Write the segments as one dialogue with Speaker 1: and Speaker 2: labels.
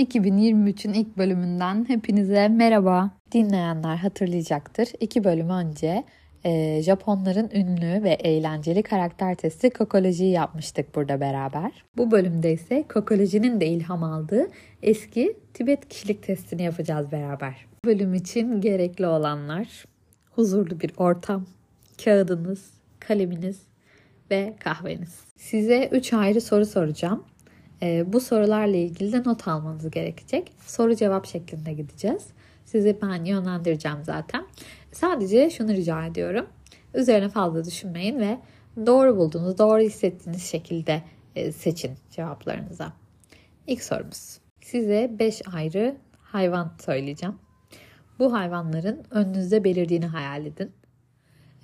Speaker 1: 2023'ün ilk bölümünden hepinize merhaba. Dinleyenler hatırlayacaktır. İki bölüm önce e, Japonların ünlü ve eğlenceli karakter testi kokolojiyi yapmıştık burada beraber. Bu bölümde ise kokolojinin de ilham aldığı eski Tibet kişilik testini yapacağız beraber. Bu bölüm için gerekli olanlar huzurlu bir ortam, kağıdınız, kaleminiz ve kahveniz. Size 3 ayrı soru soracağım. E, bu sorularla ilgili de not almanız gerekecek. Soru cevap şeklinde gideceğiz. Sizi ben yönlendireceğim zaten. Sadece şunu rica ediyorum. Üzerine fazla düşünmeyin ve doğru bulduğunuz, doğru hissettiğiniz şekilde e, seçin cevaplarınıza. İlk sorumuz. Size 5 ayrı hayvan söyleyeceğim. Bu hayvanların önünüzde belirdiğini hayal edin.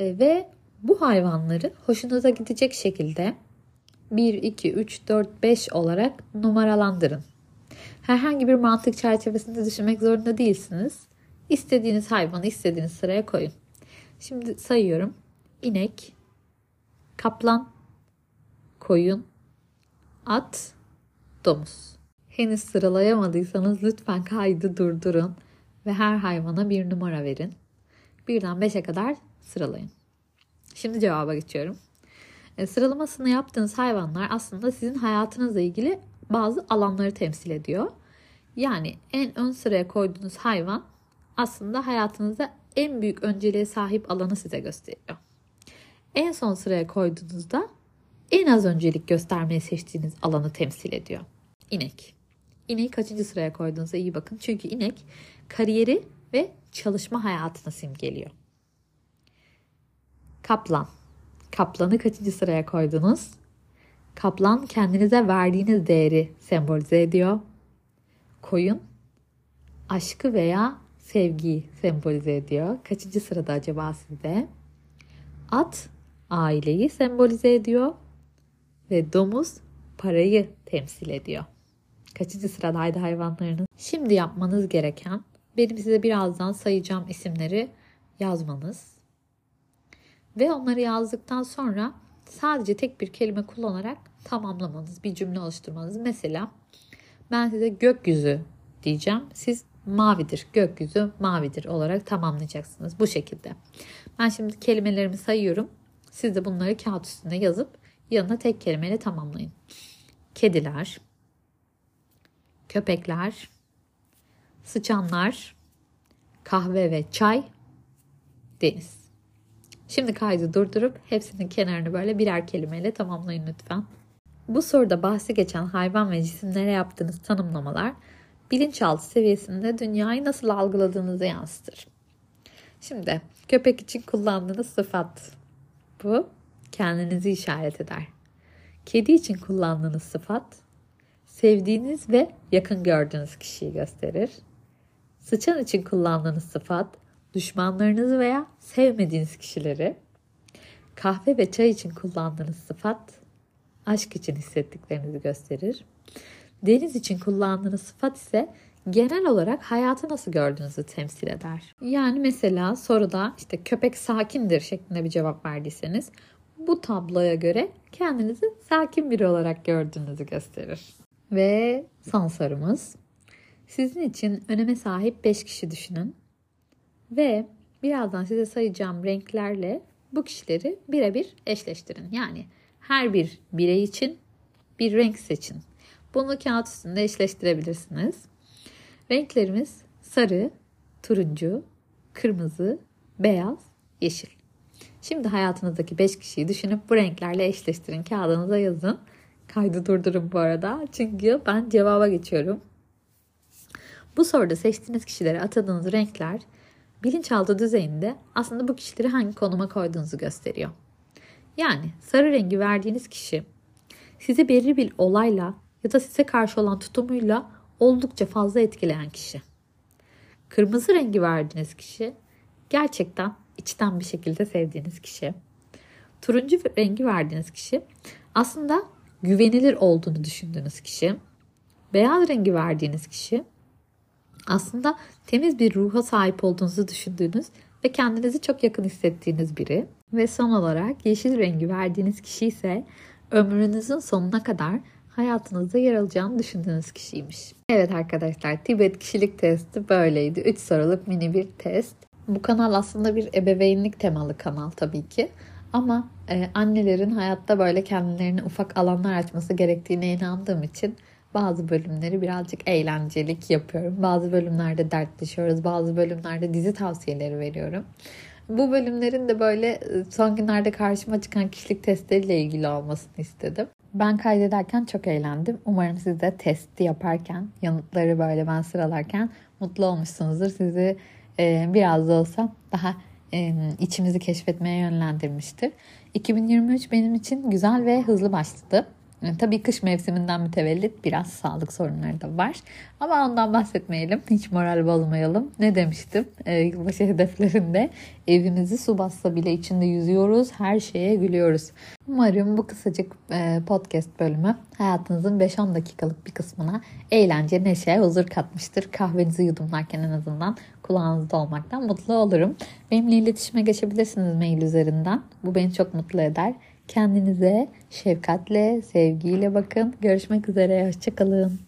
Speaker 1: E, ve bu hayvanları hoşunuza gidecek şekilde 1, 2, 3, 4, 5 olarak numaralandırın. Herhangi bir mantık çerçevesinde düşünmek zorunda değilsiniz. İstediğiniz hayvanı istediğiniz sıraya koyun. Şimdi sayıyorum. İnek, kaplan, koyun, at, domuz. Henüz sıralayamadıysanız lütfen kaydı durdurun ve her hayvana bir numara verin. Birden beşe kadar sıralayın. Şimdi cevaba geçiyorum. E, sıralamasını yaptığınız hayvanlar aslında sizin hayatınızla ilgili bazı alanları temsil ediyor. Yani en ön sıraya koyduğunuz hayvan aslında hayatınızda en büyük önceliğe sahip alanı size gösteriyor. En son sıraya koyduğunuzda en az öncelik göstermeyi seçtiğiniz alanı temsil ediyor. İnek. İneği kaçıncı sıraya koyduğunuza iyi bakın. Çünkü inek kariyeri ve çalışma hayatını simgeliyor. Kaplan. Kaplanı kaçıncı sıraya koydunuz? Kaplan kendinize verdiğiniz değeri sembolize ediyor. Koyun aşkı veya sevgiyi sembolize ediyor. Kaçıncı sırada acaba sizde? At aileyi sembolize ediyor ve domuz parayı temsil ediyor. Kaçıncı sıradaydı hayvanlarınız? Şimdi yapmanız gereken benim size birazdan sayacağım isimleri yazmanız ve onları yazdıktan sonra sadece tek bir kelime kullanarak tamamlamanız, bir cümle oluşturmanız. Mesela ben size gökyüzü diyeceğim. Siz mavidir, gökyüzü mavidir olarak tamamlayacaksınız bu şekilde. Ben şimdi kelimelerimi sayıyorum. Siz de bunları kağıt üstüne yazıp yanına tek kelimeyle tamamlayın. Kediler, köpekler, sıçanlar, kahve ve çay, deniz. Şimdi kaydı durdurup hepsinin kenarını böyle birer kelimeyle tamamlayın lütfen. Bu soruda bahsi geçen hayvan ve cisimlere yaptığınız tanımlamalar bilinçaltı seviyesinde dünyayı nasıl algıladığınızı yansıtır. Şimdi köpek için kullandığınız sıfat bu kendinizi işaret eder. Kedi için kullandığınız sıfat sevdiğiniz ve yakın gördüğünüz kişiyi gösterir. Sıçan için kullandığınız sıfat düşmanlarınızı veya sevmediğiniz kişileri, kahve ve çay için kullandığınız sıfat, aşk için hissettiklerinizi gösterir. Deniz için kullandığınız sıfat ise genel olarak hayatı nasıl gördüğünüzü temsil eder. Yani mesela soruda işte köpek sakindir şeklinde bir cevap verdiyseniz bu tabloya göre kendinizi sakin biri olarak gördüğünüzü gösterir. Ve son sorumuz. Sizin için öneme sahip 5 kişi düşünün. Ve birazdan size sayacağım renklerle bu kişileri birebir eşleştirin. Yani her bir birey için bir renk seçin. Bunu kağıt üstünde eşleştirebilirsiniz. Renklerimiz sarı, turuncu, kırmızı, beyaz, yeşil. Şimdi hayatınızdaki 5 kişiyi düşünüp bu renklerle eşleştirin. Kağıdınıza yazın. Kaydı durdurun bu arada. Çünkü ben cevaba geçiyorum. Bu soruda seçtiğiniz kişilere atadığınız renkler bilinçaltı düzeyinde aslında bu kişileri hangi konuma koyduğunuzu gösteriyor. Yani sarı rengi verdiğiniz kişi sizi belirli bir olayla ya da size karşı olan tutumuyla oldukça fazla etkileyen kişi. Kırmızı rengi verdiğiniz kişi gerçekten içten bir şekilde sevdiğiniz kişi. Turuncu rengi verdiğiniz kişi aslında güvenilir olduğunu düşündüğünüz kişi. Beyaz rengi verdiğiniz kişi aslında temiz bir ruha sahip olduğunuzu düşündüğünüz ve kendinizi çok yakın hissettiğiniz biri. Ve son olarak yeşil rengi verdiğiniz kişi ise ömrünüzün sonuna kadar hayatınızda yer alacağını düşündüğünüz kişiymiş. Evet arkadaşlar Tibet kişilik testi böyleydi. 3 soruluk mini bir test. Bu kanal aslında bir ebeveynlik temalı kanal tabii ki. Ama e, annelerin hayatta böyle kendilerine ufak alanlar açması gerektiğine inandığım için bazı bölümleri birazcık eğlencelik yapıyorum. Bazı bölümlerde dertleşiyoruz. Bazı bölümlerde dizi tavsiyeleri veriyorum. Bu bölümlerin de böyle e, son günlerde karşıma çıkan kişilik testleriyle ilgili olmasını istedim. Ben kaydederken çok eğlendim. Umarım siz de testi yaparken, yanıtları böyle ben sıralarken mutlu olmuşsunuzdur. Sizi e, biraz da olsa daha e, içimizi keşfetmeye yönlendirmiştir. 2023 benim için güzel ve hızlı başladı. Yani tabii kış mevsiminden mütevellit biraz sağlık sorunları da var. Ama ondan bahsetmeyelim. Hiç moral bozmayalım. Ne demiştim? Ee, yılbaşı hedeflerinde evimizi su bassa bile içinde yüzüyoruz. Her şeye gülüyoruz. Umarım bu kısacık e, podcast bölümü hayatınızın 5-10 dakikalık bir kısmına eğlence, neşe, huzur katmıştır. Kahvenizi yudumlarken en azından kulağınızda olmaktan mutlu olurum. Benimle iletişime geçebilirsiniz mail üzerinden. Bu beni çok mutlu eder. Kendinize şefkatle, sevgiyle bakın. Görüşmek üzere. Hoşçakalın.